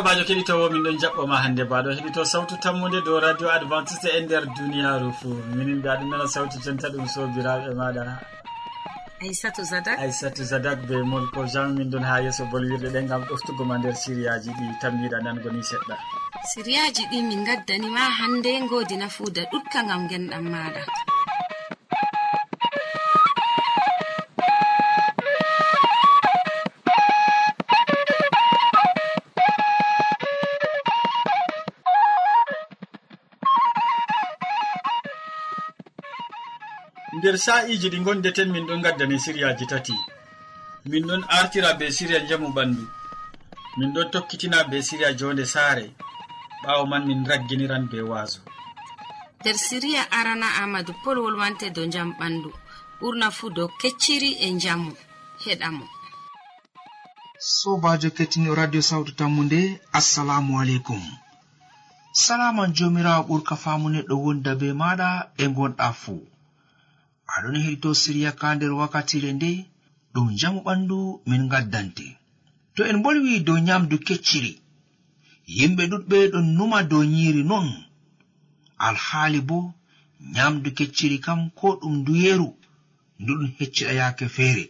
sobajo keɗitowo min ɗon jaɓɓoma hannde baɗo heɗito sawtu tammude dow radio adventiste e nder duniyaru fou minin mbiya ɗum nana sawtu jonta ɗum sobiraɓe e maɗa aissatou zadak? Aissatou zadak be molko jean min ɗon ha yeeso bolwirɗe ɗe gam ɗoftugo ma nder siriyaji ɗi tammiɗa nangoni seɗɗa. Siriyaji ɗi min gaddanima hannde godina fuuda ɗutka gam genɗam maɗa nder sa'iji ɗi gondeten min ɗon gaddani siriyaji tati. Min ɗon artira be siriya jamu ɓandu. Min ɗon tokkitina be siriya jonde saare. Ɓawo man min ragginiran be waaso. Nder siriya arana amadou pol wolwante dow jam ɓandu. Ɓurna fuu dow kecciri e jamu heɗamo sobajo kettiniɗo radio sawtu tammu nde assalamu aleykum. Salaman jomirawo ɓurka famu neɗɗo wonda be maɗa e gonɗa fuu aɗon heɗito siriya ka nder wakkatire nde ɗum jamu ɓandu min gaddante to en bolwi dow nyamdu kecciri. Yimɓe ɗuɗɓe ɗon numa dow nyiri non. Alhaali bo nyamdu kecciri kam ko ɗum nduyeru nduɗum hecciɗa yaake feere.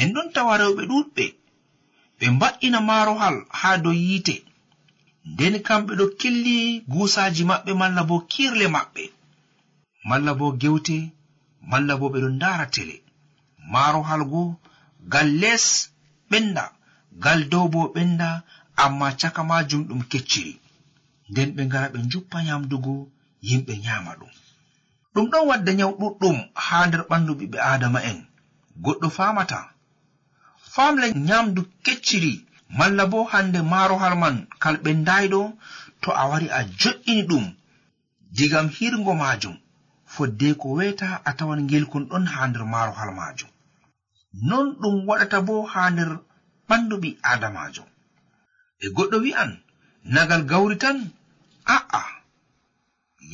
En ɗon tawa rewɓe ɗuɗɓe ɓe mba'ina maarohal haa dow yiite. Nden kamɓe ɗo killi guusaaji maɓɓe malla bo kirle maɓɓe. malla bo gewte malla bo ɓe ɗon ndara tele marohal goo gal les ɓenda gal dow bo ɓenda amma caka majum ɗum kecciri. Nden ɓe ngara ɓe juppa nyamdugo yimɓe nyama ɗum. Ɗum ɗon wadda nyawu ɗuɗɗum ha nder ɓandu ɓiɓɓe adama'en goɗɗo famata famle nyamdu kecciri malla bo hande marohal man kal ɓendayɗo to a wari a jo'ini ɗum digam hirgo majum fodde ko weta a tawan ngel ɗon ha nder maarohal majum non ɗum waɗata bo ha nder ɓandu ɓi adamajo e goɗɗo wi'an nagal gawri tan? A'a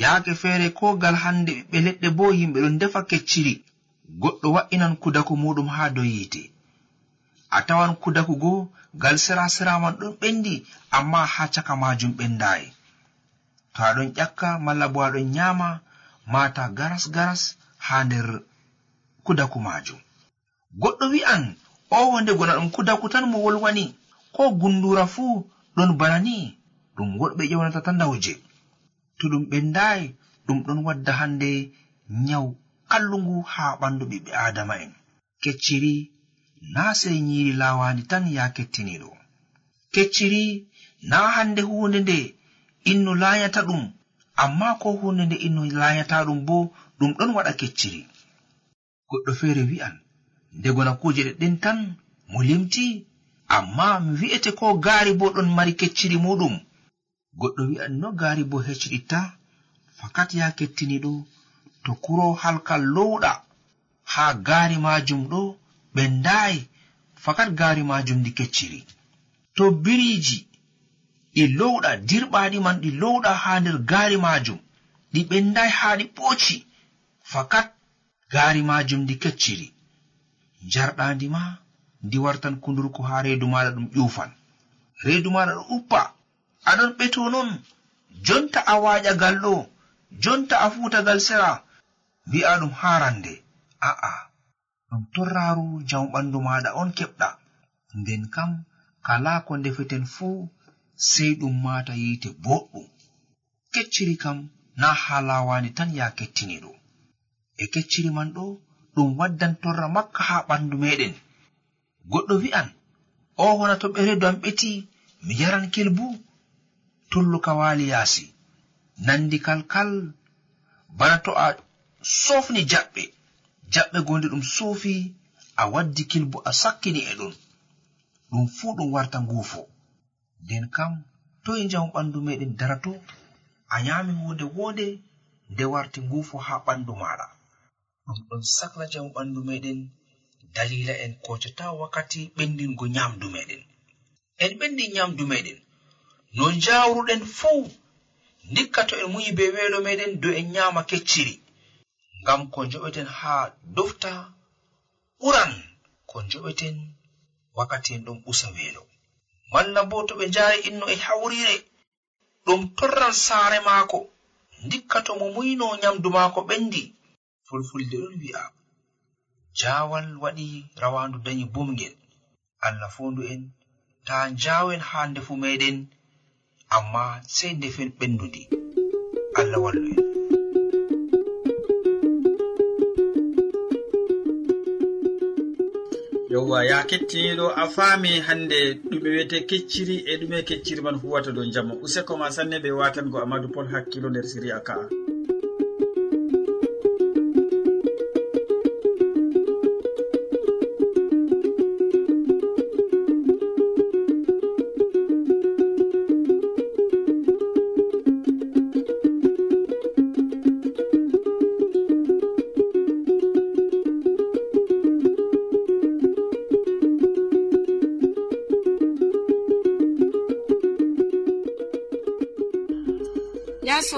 yaake feere kogal hande ɓiɓɓe leɗɗe bo yimɓe ɗon defa kecciri. Goɗɗo wa'inan kudaku muɗum ha dow yiite. A tawan kudaku go gal sera sera man ɗon ɓendi amma ha caka majum ɓendayi to aɗon ƴakka malla bo aɗon nyama mata garas garas ha nder kudaku majum goɗɗo wi'an o wonde gona ɗum kudaku tan mo wolwani ko gundura fuu ɗon bana ni ɗum woɗɓe ƴewnata tan nawje. To ɗum ɓendayi ɗum ɗon wadda hande nyawu kallungu ha ɓandu ɓiɓɓe adama'en kecciri na sei nyiri lawandi tan ya kettiniɗo kecciri na hande hunde nde innu layata ɗum amma ko hunde nde inno layata ɗum bo ɗum ɗon waɗa kecciri. Goɗɗo feere wi'an ndegona kuje ɗeɗɗen tan mo limti. Amma mi wi'ete ko gaari bo ɗon mari kecciri muɗum. Goɗɗo wi'an no gaari bo hecciɗitta fakat ya kettiniɗo to kuro halkal lowɗa haa gaari majum ɗo ɓendayi fakat gaari majum ndi kecciri. To biriiji ɗi lowɗa dirɓaɗi man ɗi lowɗa haa nder gaari majum ɗi ɓenday haa ɗi ɓoci fakat gaari majum ndi kecciri. Jarɗandi ma ndi wartan kundurko haa reedu maɗa ɗum ƴufan reedu maɗa ɗo uppa. Aɗon ɓeto non. Jonta a waƴagal ɗo. Jonta a futagal sera. Mbi'a ɗum ha rande a'a ɗum torraru jamu ɓandu maɗa on keɓɗa. Nden kam kala ko ndefeten fuu sei ɗum mata yite boɗɗum. Kecciri kam na ha lawani tan ya kettiniɗo e kecciri man ɗo ɗum waddan torra makka ha ɓandu meɗen goɗɗo wi'an o wona to ɓeredu am ɓeti mi yaran kelbu tulluka wali yaasi. Nandi kalkal bana to a sofni jaɓɓe. Jaɓɓe gonde ɗum sofi a waddi kilbu a sakkini e ɗon ɗum fuu ɗum warta nguufo. nden kam toye njamu ɓandu meɗen darato a nyami hunde wonde nde warti ngufo ha ɓandu maɗa. Ɗum ɗon sakla jamu ɓandu meɗen dalila en kocata wakkati ɓendingo nyamdu meɗen. En ɓendi nyamdu meɗen no njawruɗen fuu ndikka to en muyi be welo meɗen do en nyama kecciri. Ngam ko joɓeten ha dofta ɓuran ko joɓeten wakkati en ɗon ɓusa welo malla bo to ɓe njaari inno e hawrire ɗum torran saare maako ndikka to mo muyno nyamdu maako ɓendi fulfulde ɗon wi'a jawal waɗi rawandu dañi bumgel. Allah fondu en ta njawen haa ndefu meɗen amma sei ndefen ɓendude allah wallu en. yowwa ya kettiniɗo a faami hannde ɗume wiyete kecciri e ɗume kecciri man huwata dow jamma useko ma sanne ɓe watango amadou pol hakkilo nder siriya ka'a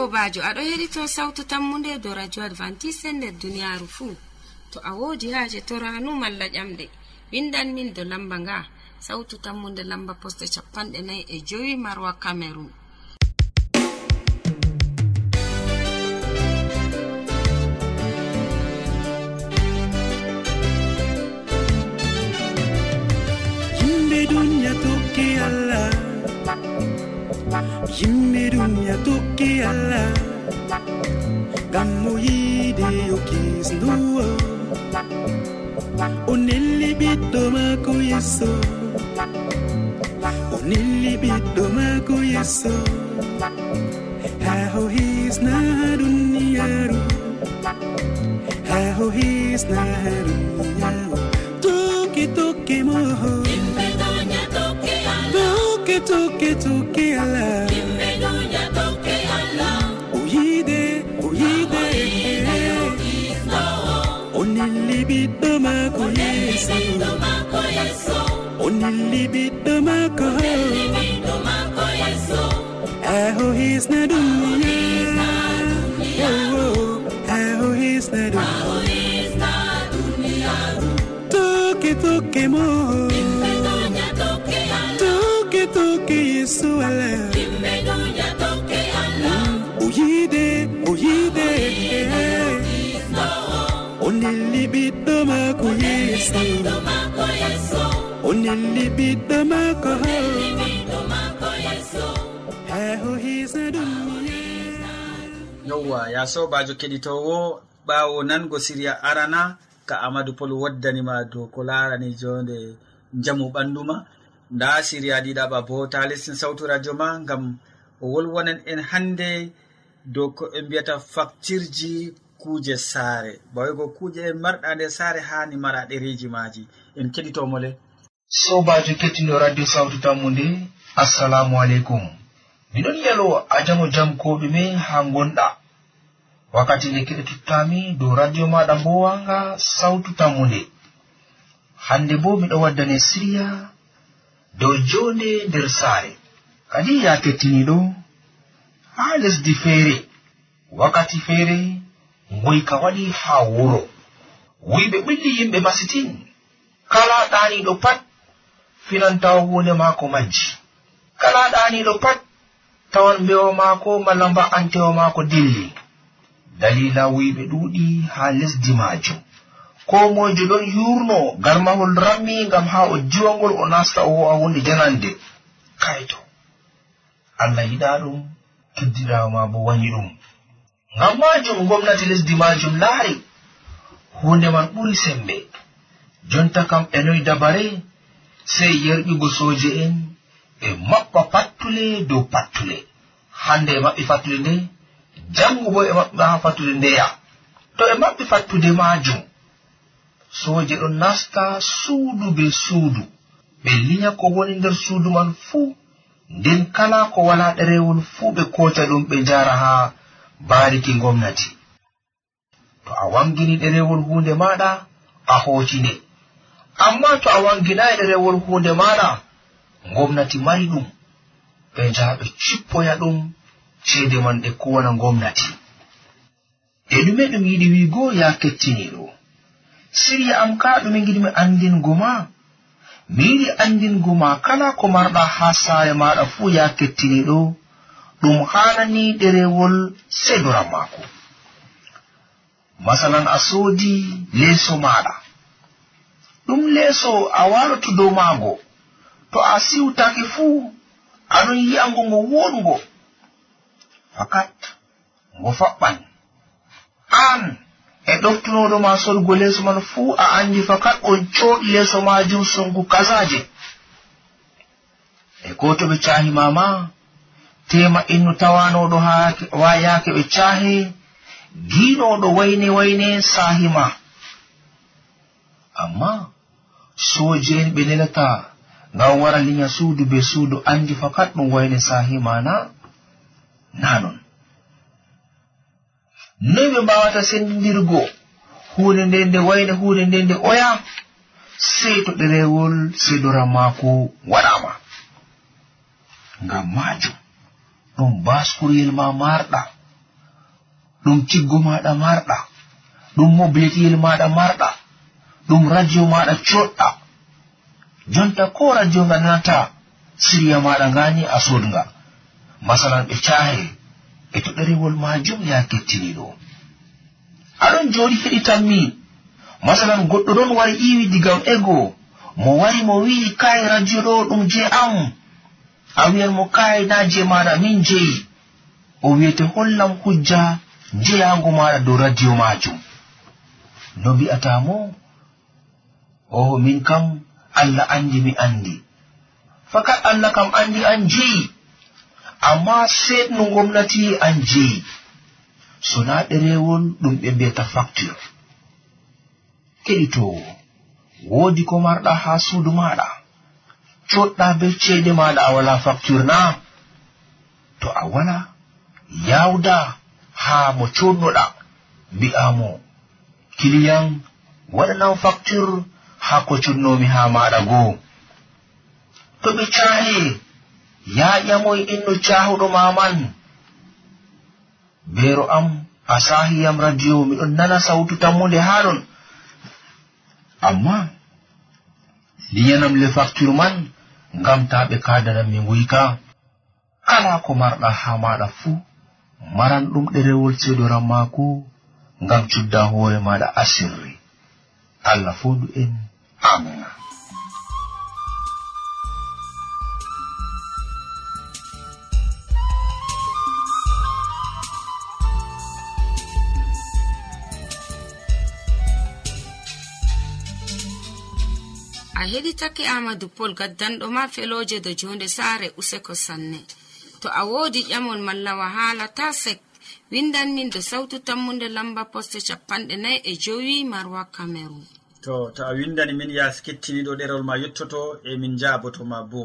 sobajo aɗo heɗito sawtu tammude dow radio advantice nder duniyaaru fuu. To a woodi haaje toranu malla ƴamɗe windan min do lamba nga. Sawtu tammunde lamba poste capanɗe nayi e jowi marwa camerun yimɓe dunya tokki allah. Yimɓe dunya tokki yokki allah ngam mo yiide yo kisnduwo o nelli ɓiɗɗo maako yesso o nelli ɓiɗɗo maako yesso haa ho hisna haa duniyaaru haa ho hisna haa duniyaaru tokki tokki moho tokki tokki tokki allah. onni ɓiɗɗo maako yeso o nelli ɓiɗɗo maako. Aho hisna duniya aho hisna duniya toke toke mo. Toke toke yesu ala o yiide o yiide. o nelli ɓiɗɗo maako yeeso. O nelli ɓiɗɗo maako haa o hiisa ɗum yowwa ya sobajo keɗitowo ɓawo nango siriya arana ka amadou pol waddanima dow ko larani jonde jamu ɓanduma nda siriya ɗiɗaɓa bo ta lestin sawtu radio ma gam o wolwonan en hande dow ko ɓe mbiyata factirji kuuje saare. Bawigo kuuje en marɗa nder saare hani mara ɗereji maji en keɗitomo le. Sobajo kettino radio sawtu tammu nde assalamu aleykum. Miɗon yalo a jamo jam ko ɗume ha gonɗa wakkati nde keɗotottami dow radio maɗa mbowanga sawtu tammu nde. Hande bo miɗo waddane siriya dow jonde nder saare. Kadi ya kettiniɗo ha lesdi feere. Wakkati feere mboyka waɗi haa wuro. Wiɓe ɓilli yimɓe masitin. Kala ɗaniɗo pat finantawa hunde maako majji. Kala ɗaniɗo pat tawan mbewa maako malla mba'antewa maako dilli. Dalila wiɓe ɗuuɗi haa lesdi majum ko mojo ɗon yurno garmahol rammi ngam haa o jiwangol o nasta o wo'a hunde janande. Kayto. Allah yiɗa ɗum keddirawo ma bo wañi ɗum. ngam majum gomnati lesdi majum laari hunde man ɓuri sembe. Jonta kam e noy dabare sey yerɓigo soje en ɓe maɓɓa pattule dow pattule hande e maɓɓi fattude nde jango bo e maɓɓa ha fattude ndeya to e maɓɓi fattude majum soje ɗon nasta suudu be suudu. Ɓe liya ko woni nder suudu man fuu nden kala ko wala ɗerewol fuu ɓe kota ɗum ɓe jara ha bariki gomnati to a wangini ɗerewol hunde maɗa a hootine amma to a wanginayi ɗerewol hunde maɗa gomnati mari ɗum. Ɓe njaha ɓe cippoya ɗum ceede man ɗe kuwana gomnati e ɗume ɗum yiɗi wiigo ya kettiniɗo siriya am ka ɗume giɗimi andingo ma mi yiɗi andingo ma kala ko marɗa haa saaya maɗa fuu ya kettiniɗo ɗum hanani ɗerewol seydoran maako. Masalan a soodi leeso maɗa ɗum leeso a waloto dow maago to a siwtake fuu aɗon yi'ango ngo woɗugo fakat ngo faɓɓan an e ɗoftunoɗo ma solgo leeso man fuu a andi fakat on cooɗi leeso majum songu kasaje e ko to ɓe cahimama tema innu tawanoɗo ha yake ɓe cahe giinoɗo wayne wayne sahima amma soje en ɓe lelata ngam wara linya suudu be suudu andi fakat ɗum wayne sahima na nanon noy ɓe mbawata sendidirgo hunde nde nde wayne hunde nde nde oya sei to ɗerewol sedoran maako waɗama ngam majum ɗum baskuryel ma marɗa. Ɗum tiggo maɗa marɗa. Ɗum mobiletiyel maɗa marɗa. Ɗum radio maɗa coɗɗa. Jonta ko radio nga nanata siriya maɗa ngani a sodnga masalan ɓe cahe e to ɗerewol majum ya kettiniɗo aɗon joɗi heɗitanmi masalan goɗɗo ɗon wari iwi digam ego. Mo wari mo wi'i kai radio ɗo ɗum je am. a wiyan mo kai na je maɗa min jeyi. O wiyete hollam hujja jeyago maɗa dow radio majum no mbi'atamo o min kam allah andi mi andi fakat allah kam andi an jeyi. Amma seɗno gomnati an jeyi. So na ɗerewol ɗum ɓe mbiyata facture. Keɗitowo woodi ko marɗa haa suudu maɗa. coɗɗa be ceede maɗa a wala facture na to a wala yawda haa mo coɗnoɗa mbi'amo kiliyan waɗanan facture haa ko cunnomi haa maɗa goo. To ɓe caahe yaaƴamoy inno cahuɗo maman beero am a saahiyam radio miɗon nana sawtu tammude haa ɗon. Amma liyanam le facture man ngam ta ɓe kadanan mi wika kala ko marɗa ha maɗa fuu maran ɗum ɗerewol ceedoran maako ngam cudda hoore maɗa asirri. Allah fondu en. Amina a heɗitake amadou pol gaddanɗo ma feloje do jonde saare useko sanne. To a wodi ƴamol malla wahala ta sek. Windan min do sautu tammude lamba poste capanɗe nayi e jowi marwa cameron to to a windani min ya kettiniɗo ɗerol ma yettoto e emin jabotoma bo.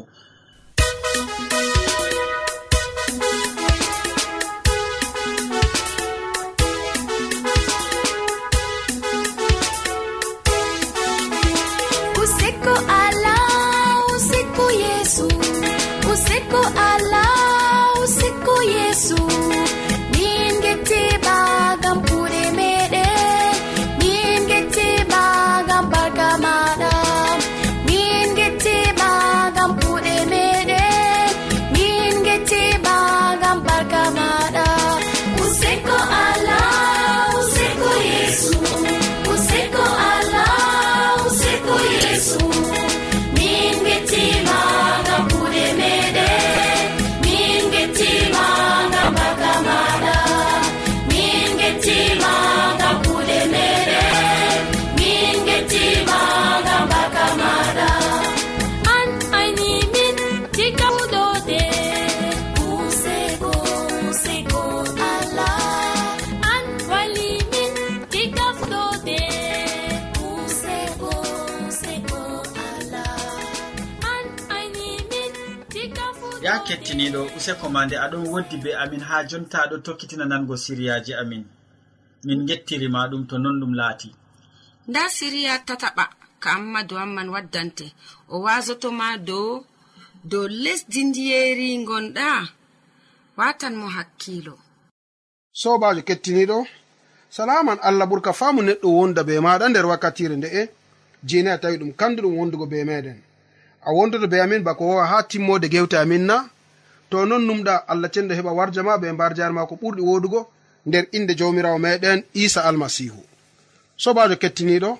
kettiniɗo useko ma nde aɗon woddi be amin ha jonta aɗo tokkitina nango siriyaji amin. Min gettirima ɗum to non ɗum laati. Nda siriya tataɓa ka ammadu amman waddante. O wasotoma dow dow lesdi ndiyeri gonɗa watan mo hakkilo. Sobajo kettiniɗo salaman allah ɓurka faamu neɗɗo wonda be maɗa nder wakkatire nde'e. Jeni a tawi ɗum kandu ɗum wondugo be meɗen. A wondoto be amin bako wowa ha timmode gewte amin na to non numɗa allah cenɗo heɓa warja ma ɓe mbar jare ma ko ɓurɗi wodugo nder inde jawmirawo meɗen isa almasihu. Sobajo kettiniɗo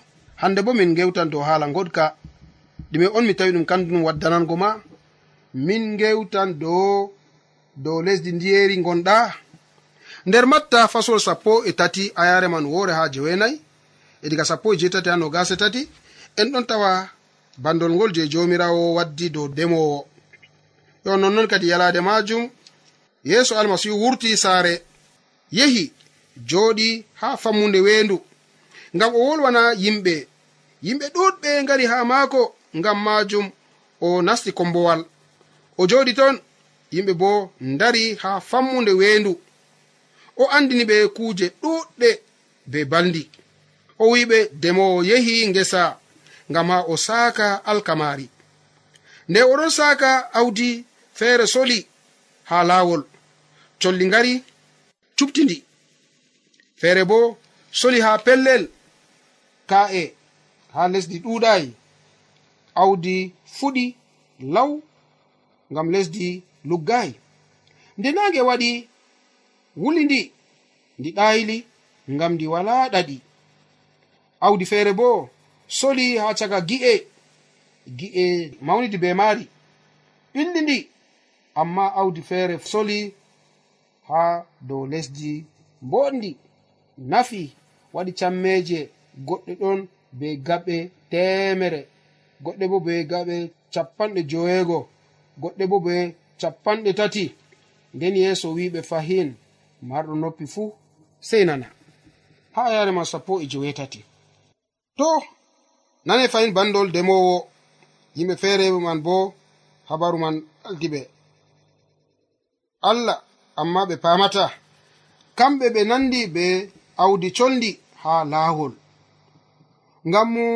hande bo min gewtan dow haala goɗka ɗume on mi tawi ɗum kanduɗum waddanango ma min gewtan dow dow lesdi ndiyeri gonɗa nder matta fasol sappo e tati a yare man woore ha jewenayi e diga sappo e jeetati ha no gase tati en ɗon tawa bandol ngol je jomirawo waddi dow demowo. yo nonnon kadi yalaade majum yeeso almasihu wurti saare yehi jooɗi haa fammunde weendu. Ngam o wolwana yimɓe yimɓe ɗuɗɓe ngari haa maako ngam majum o nasti kombowal o jooɗi ton yimɓe bo ndari haa fammunde weendu. O andini ɓe kuuje ɗuɗɗe be baldi o wiɓe demowo yehi ngesa ngam ha o saaka alkamari. Nde oɗon saaka awdi feere soli ha laawol. Colli ngari cuɓtindi. Feere bo soli ha pellel ka'e ha lesdi ɗuuɗayi awdi fuɗi law ngam lesdi luggayi nde naange waɗi wuli ndi ndi ɗayili ngam ndi wala ɗaɗi. Awdi feere bo soli ha caga gi'e gi'e mawnidi be maari. Ɓilli ndi amma awdi feere soli ha dow lesdi mbondi. Nafi waɗi cammeje goɗɗe ɗon be gaɓe temere. Goɗɗe bo be gaɓe capanɗe joweego. Goɗɗe bo be capanɗe tati. Nden yeeso wiɓe fahin. Marɗo noppi fuu sei nana. Ha yare ma sappo e jowetati to nane fahin bandol demowo. Yimɓe feere man bo habaru man aldiɓe. allah amma ɓe pamata kamɓe ɓe nandi be awdi coldi ha laawol. Ngam mo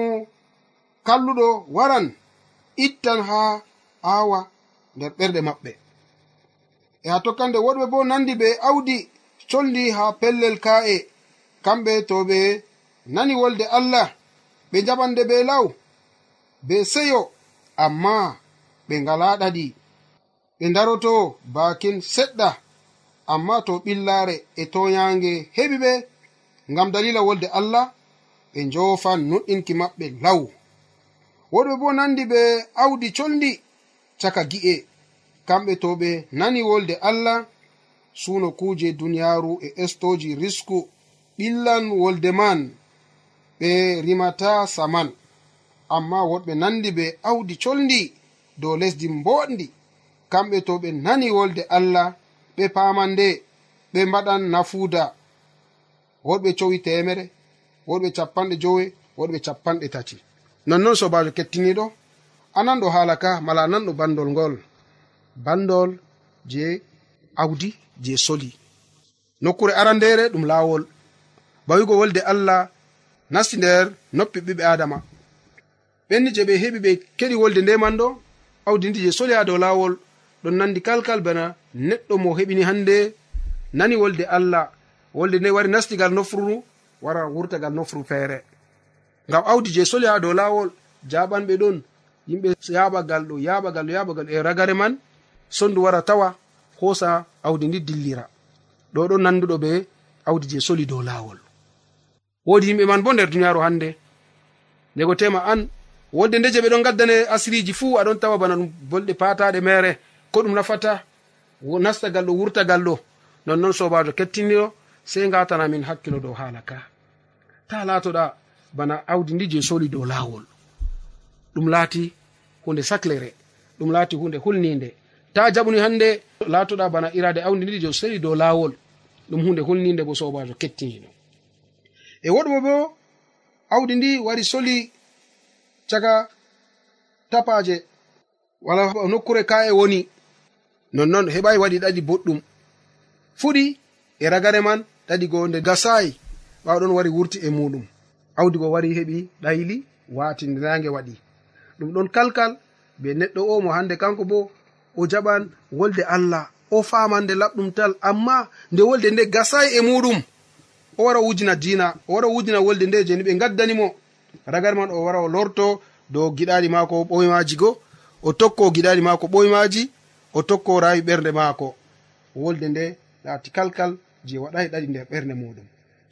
kalluɗo waran ittan ha aawa nder ɓerɗe maɓɓe. E ha tokkande woɗɓe bo nandi be awdi coldi ha pellel ka'e kamɓe to ɓe nani wolde allah ɓe jaɓande be law be seyo amma ɓe ngala ɗaɗi ɓe daroto bakin seɗɗa amma to ɓillare e toyange heɓi ɓe ngam dalila wolde allah ɓe njofan nuɗɗinki maɓɓe law. Woɗɓe bo nandi ɓe awdi colndi caka gi'e. Kamɓe to ɓe nani wolde allah suno kuje duniyaru e estoji risku ɓillan wolde man ɓe rimata saman. Amma woɗɓe nandi ɓe awdi colndi dow lesdi mboɗndi kamɓe to ɓe nani wolde allah ɓe paman nde ɓe mbaɗan nafuuda. Woɗɓe cowi temere woɗɓe capanɗe jowe woɗɓe capanɗe tati. Nonnoon sobajo kettiniɗo anan ɗo haala ka mala anan ɗo bandol ngol. Bandol je awdi je soli. Nokkure arandere ɗum laawol. Bawigo wolde allah nasti nder noppi ɓiɓɓe adama ɓenni je ɓe heɓi ɓe keɗi wolde ndeman ɗo awdi ndi je soli ha dow laawol. ɗon nandi kalkal bana neɗɗo mo heɓini hande nani wolde allah. Wolde nde wari nastigal nofru wara wurtagal nofru feere. Ngam awdi je soli ha dow lawol jaɓanɓe ɗon yimɓe yaɓagal ɗo yaɓagal ɗo yaɓagal e ragare man sondu wara tawa hoosa awdi ndi dillira. Ɗo ɗon nanduɗo be awdi je soli dow lawol wodi yimɓe man bo nder duniyaaru hannde. Ndego tema an wodde nde je ɓe ɗon gaddane asiriji fuu aɗon tawa bana ɗum bolɗe pataɗe mere ko ɗum nafata nastagal ɗo wurtagal ɗo nonnoon sobajo kettiniɗo sei gatana min hakkilo dow hala ka. Ta latoɗa bana awdi ndi je soli dow lawol ɗum laati hunde saclere ɗum laati hunde hulninde. Ta jaɓuni hande latoɗa bana irade awdi ndi je soli dow lawol ɗum hunde hulninde bo sobajo kettiniɗo e woɗmo bo awdi ndi wari soli caga tapaje wala nokkure ka'e woni. nonnon heɓai waɗi ɗaɗi boɗɗum. Fuɗi e ragare man ɗaɗi go nde gasayi ɓawɗon wari wurti e muɗum. Awdi go wari heɓi ɗayli wati ndange waɗi. Ɗum ɗon kalkal be neɗɗo o mo hande kanko bo o jaɓan wolde allah. O faman nde laɓɗum tal amma nde wolde nde gasayi e muɗum. O wara wujina dina o wara wujina wolde nde jeni ɓe gaddanimo ragar man o wara o lorto dow giɗaɗi mako ɓoymaji go. O tokko giɗaɗi maako ɓoymaji o tokkorawi ɓernde maako wolde nde laati kalkal je waɗai ɗaɗi nder ɓernde muɗum.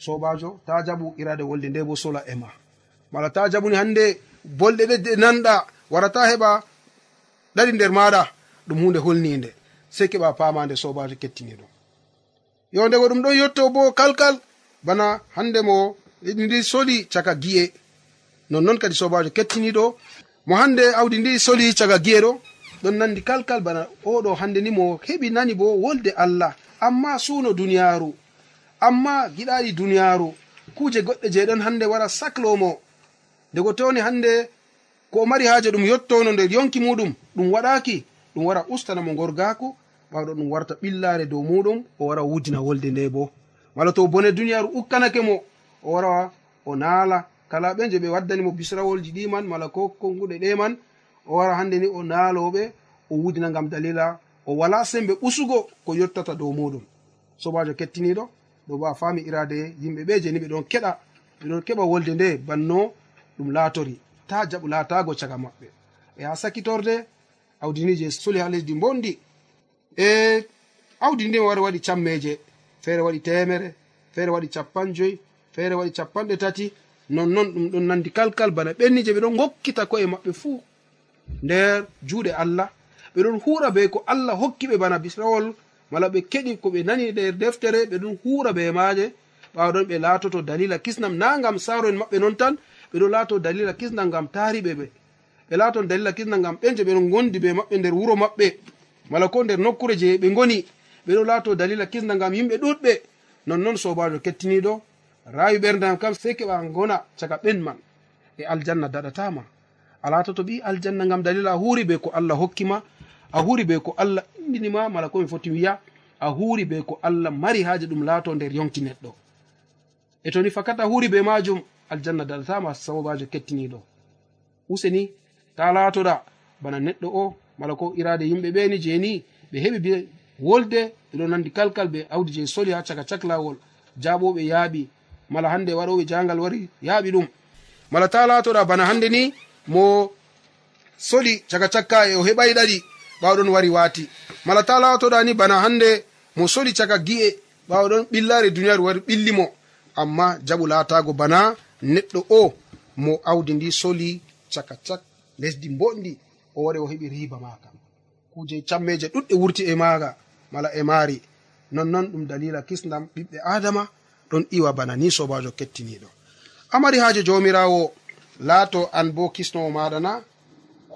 Sobajo ta jaɓu irade wolde nde bo sola ema mala ta jaɓuni hande bolɗe ɗe nanɗa warata heɓa ɗaɗi nder maɗa ɗum hunde holninde sei keɓa pamande sobajo kettiniɗo yonde go ɗum ɗon yetto bo kalkal bana hande mo ndi soli caka gi'e. Nonnon kadi sobajo kettiniɗo mo hande awdi ndi soli caga gi'e ɗo ɗon nandi kalkal bana oɗo hande ni mo heɓi nani bo wolde allah. Amma suuno duniyaaru amma giɗaɗi duniyaaru kuuje goɗɗe je ɗon hande wara saclomo dego toni hande ko o mari haaje ɗum yettono nder yonki muɗum ɗum waɗaki ɗum wara ustanamo gorgako ɓawɗo ɗum warta ɓillare dow muɗum o wara wudina wolde nde bo. Mala to bone duniyaaru ukkanake mo o wara o naala. Kala ɓe je ɓe waddanimo bisrawolji ɗiman mala ko konguɗe ɗeman o wara hande ni o naaloɓe o wudina gam dalila o wala sembe ɓusugo ko yottata dow muɗum. Sobajo kettiniɗo ɗo bo a fami irade yimɓe ɓe je ni ɓe ɗon keɗa ɓe ɗon keɓa wolde nde banno ɗum laatori. Ta jaɓu laatago caga maɓɓe. E ha sakitorde awdini je suli ha lesdi bondi e awdi ndi wari waɗi cammeje feere waɗi temere feere waɗi capan joyi feere waɗi capanɗe tati. Nonnon ɗum ɗon nandi kalkal bana ɓenni je ɓe ɗon gokkita ko'e maɓɓe fuu. nder juuɗe allah. Ɓe ɗon huura be ko allah hokki ɓe bana bisrawol mala ɓe keɗi ko ɓe nani nder deftere ɓe ɗon huura be maaje. Ɓawaɗon ɓe laatoto dalila kisnam na gam saaro en maɓɓe non tan ɓeɗo laato dalila kisnam gam taariɓe ɓe. Ɓe laaton dalila kisnam gam ɓen je ɓeɗon gondi be maɓɓe nder wuro maɓɓe. Mala ko nder nokkure je ɓe goni ɓeɗo laato dalila kisnam gam yimɓe ɗuɗɓe nonnoon sobajo kettiniɗo rawi ɓerdam kam sei keɓa gona caga ɓen man e aljanna daɗatama alata to ɓi aljanna gam dalila a huri be ko allah hokkima a huri be ko allah indinima mala komi foti wiya a huri be ko allah mari haaje ɗum laato nder yonki neɗɗo. E toni fakat a huri be majum aljanna dalatama sababajo kettiniɗo useni ta laatoɗa bana neɗɗo o mala ko irade yimɓe ɓeni jeni ɓe heɓi be wolde ɓeɗo nandi kalkal ɓe awdi je soli ha caka cak lawol jaɓoɓe yaaɓi mala hande waɗoɓe jangal wari yaaɓi ɗum. Mala ta laatoɗa bana hande ni mo soli caka cakka e o heɓai ɗaɗi ɓawɗon wari waati. Mala ta latoɗani bana hande mo soli caka gi'e ɓawɗon ɓillare duniyaru wari ɓillimo amma jaɓu latago bana neɗɗo o mo awdi ndi soli caka cak lesdi boɗdi o wari o heɓi riba maka kuje cammeje ɗuɗɗe wurti e maga mala e maari. Nonnon ɗum dalila kisdam ɓiɓɓe adama ɗon iwa bana ni sobajo kettiniɗo amari haaje jomirawo laato an bo kisnowo maɗa na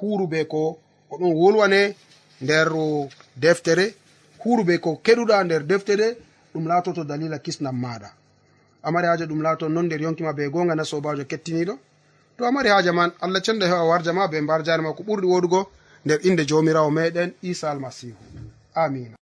huru be ko oɗon wolwane nder deftere. Huru be ko keɗuɗa nder deftere ɗum laatoto dalila kisnam maɗa. Amari haaja ɗum laato non nder yonkima be gonga na sobajo kettiniɗo. To amari haaja man allah cenda hewa warja ma be mbar jare ma ko ɓurɗi woɗugo nder inde jomirawo meɗen isa almasihu. Amina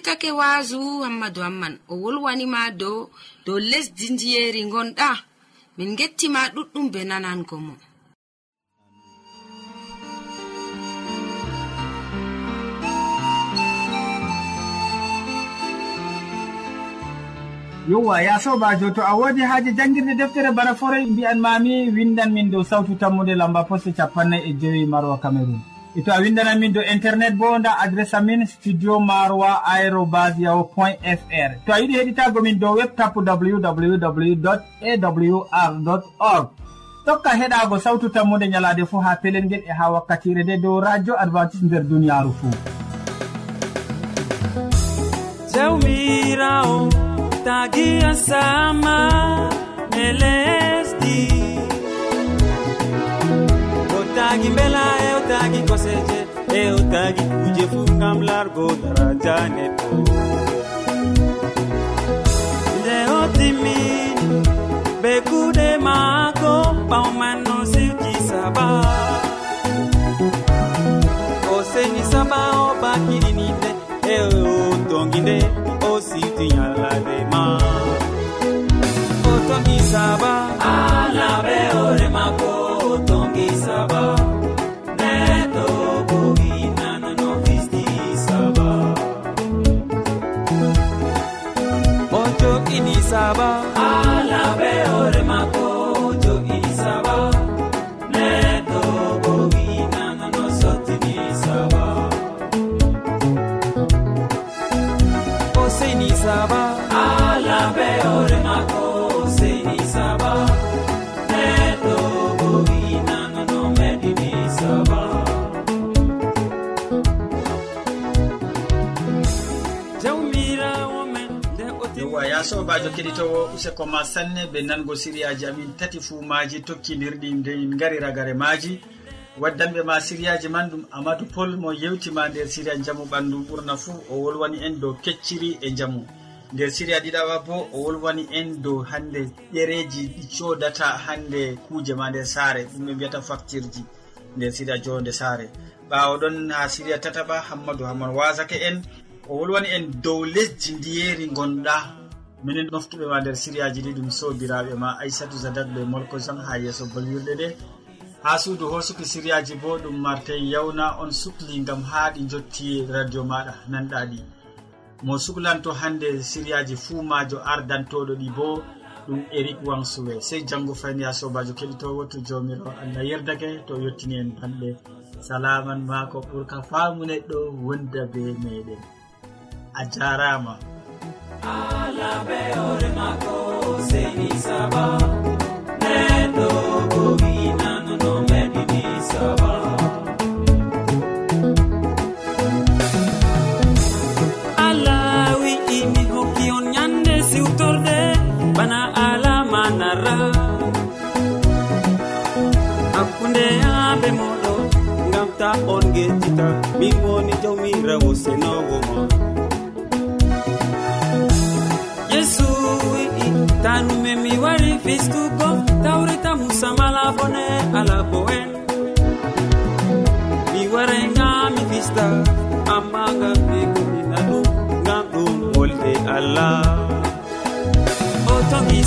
keɗitake waasu hammadou hamman o wolwanima dow dow lesdi ndiyeri gonɗa min gettima ɗuɗɗum be nanango mo. Yowa ya sobajo to a wodi haaji janngirde deftere bana forey mbi'an mami windan min dow sawtu tammude lamba poste capannay e joyi marwa cameron e to a windanan min do internet bo nda adresse amin studio maroa aérobas yahu point fr to a yiɗi heɗitago min dow web tapu www awr org. Tokka heɗago sawtu tammude ñalade fuu ha pelel ngel e ha wakkatire nde dow radio advantice nder duniyaru fuu jawmirawo tagi asama ne lesdi. hewtaki mbela hewtaki koseje hewtaki kuje fu ngam largo daraja neɗɗo nde o timmini be kuɗe maako ɓawman no siwti saba. O seni saba o bakiɗinide e o tongi nde o siwti yallade ma. O tongi saba. sobajo keɗitowo useko ma sanne ɓe nango siriyaji amin tati fuu maji tokkidirɗi nde en gari ragare maji waddanɓe ma siriyaji man ɗum amadou pol mo yewtima nder siriya jamu ɓandu ɓurna fuu o wolwani en dow kecciri e jamu nder siriya ɗiɗawa bo o wolwani en dow hande ɗereji ɗi codata hande kuuje ma nder saare ɗum ɓe mbiyata facture ji nder siriya jonde saare. Ɓawo ɗon ha siriya tataɓa hammadou hamman wasake en o wolwani en dow lesdi ndiyeri gonɗa minen ɗoftuɓe ma nder siriyaji ɗi ɗum sobiraɓe ma aissatou zadat ɓe molko jan ha yeeso bolwirɗe ɗe. Ha suudu hosuki siriyaji bo ɗum martin yawna on sukli gam ha ɗi jotti radio maɗa nanɗaɗi mo suklanto hande siriyaji fuu majo ardantoɗo ɗi bo ɗum eric wansuwe sey janggo fayni ha sobajo keɗitowo to jawmiro allah yerdake to yettini en banɗe salaman ma ko ɓurka faamu neɗɗo wonda be meɗen. A jarama. alabe ore mako seni saba.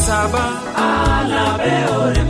saba. Ala be ore